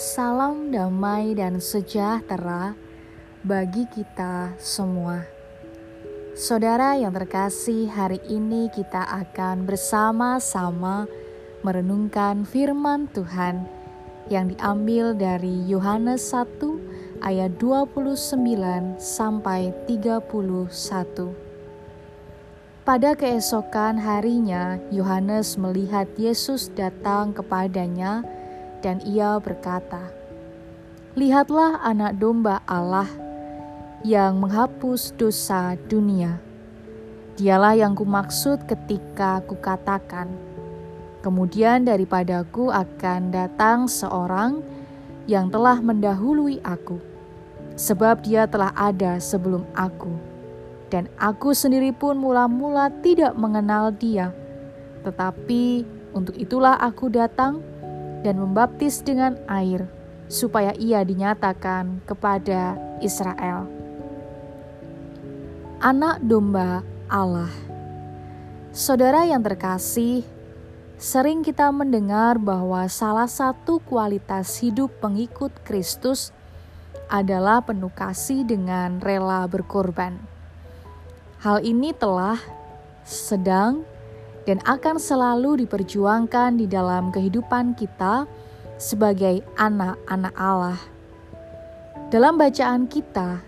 Salam damai dan sejahtera bagi kita semua. Saudara yang terkasih, hari ini kita akan bersama-sama merenungkan firman Tuhan yang diambil dari Yohanes 1 ayat 29 sampai 31. Pada keesokan harinya, Yohanes melihat Yesus datang kepadanya, dan ia berkata, "Lihatlah Anak Domba Allah yang menghapus dosa dunia. Dialah yang kumaksud ketika kukatakan, kemudian daripadaku akan datang seorang yang telah mendahului aku, sebab dia telah ada sebelum aku." dan aku sendiri pun mula-mula tidak mengenal Dia. Tetapi untuk itulah aku datang dan membaptis dengan air, supaya Ia dinyatakan kepada Israel. Anak domba Allah, saudara yang terkasih, sering kita mendengar bahwa salah satu kualitas hidup pengikut Kristus adalah penuh kasih dengan rela berkorban. Hal ini telah, sedang, dan akan selalu diperjuangkan di dalam kehidupan kita sebagai anak-anak Allah. Dalam bacaan kita,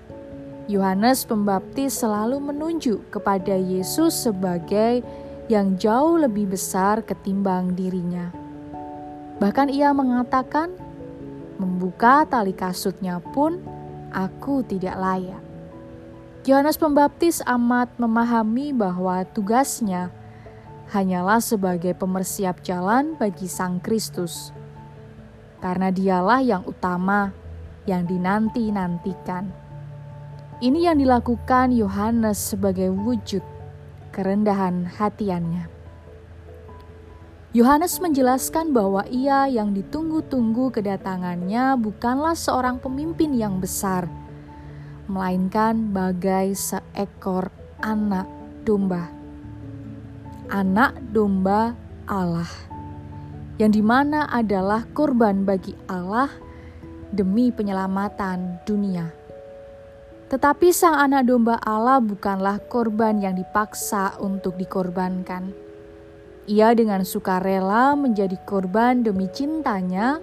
Yohanes Pembaptis selalu menunjuk kepada Yesus sebagai yang jauh lebih besar ketimbang dirinya. Bahkan ia mengatakan, "Membuka tali kasutnya pun aku tidak layak." Yohanes Pembaptis amat memahami bahwa tugasnya hanyalah sebagai pemersiap jalan bagi Sang Kristus, karena Dialah yang utama yang dinanti-nantikan. Ini yang dilakukan Yohanes sebagai wujud kerendahan hatiannya. Yohanes menjelaskan bahwa ia yang ditunggu-tunggu kedatangannya bukanlah seorang pemimpin yang besar melainkan bagai seekor anak domba. Anak domba Allah, yang di mana adalah korban bagi Allah demi penyelamatan dunia. Tetapi sang anak domba Allah bukanlah korban yang dipaksa untuk dikorbankan. Ia dengan sukarela menjadi korban demi cintanya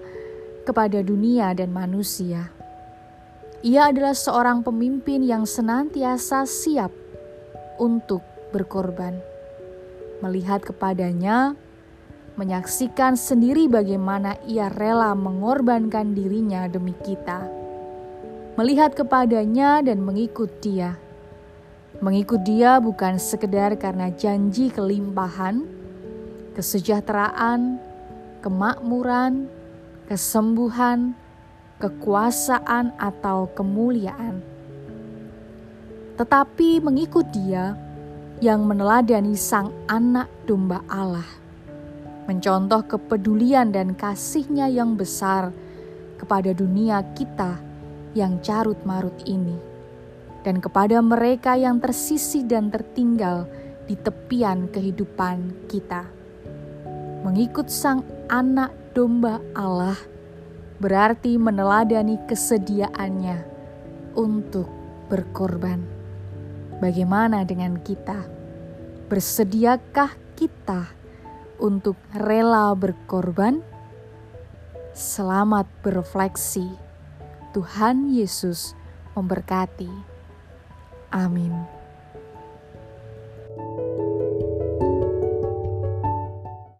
kepada dunia dan manusia. Ia adalah seorang pemimpin yang senantiasa siap untuk berkorban. Melihat kepadanya, menyaksikan sendiri bagaimana ia rela mengorbankan dirinya demi kita. Melihat kepadanya dan mengikut dia. Mengikut dia bukan sekedar karena janji kelimpahan, kesejahteraan, kemakmuran, kesembuhan, kekuasaan, atau kemuliaan, tetapi mengikut Dia yang meneladani Sang Anak Domba Allah, mencontoh kepedulian dan kasihnya yang besar kepada dunia kita yang carut-marut ini, dan kepada mereka yang tersisi dan tertinggal di tepian kehidupan kita. Mengikut Sang Anak Domba Allah berarti meneladani kesediaannya untuk berkorban. Bagaimana dengan kita? Bersediakah kita untuk rela berkorban? Selamat berefleksi. Tuhan Yesus memberkati. Amin.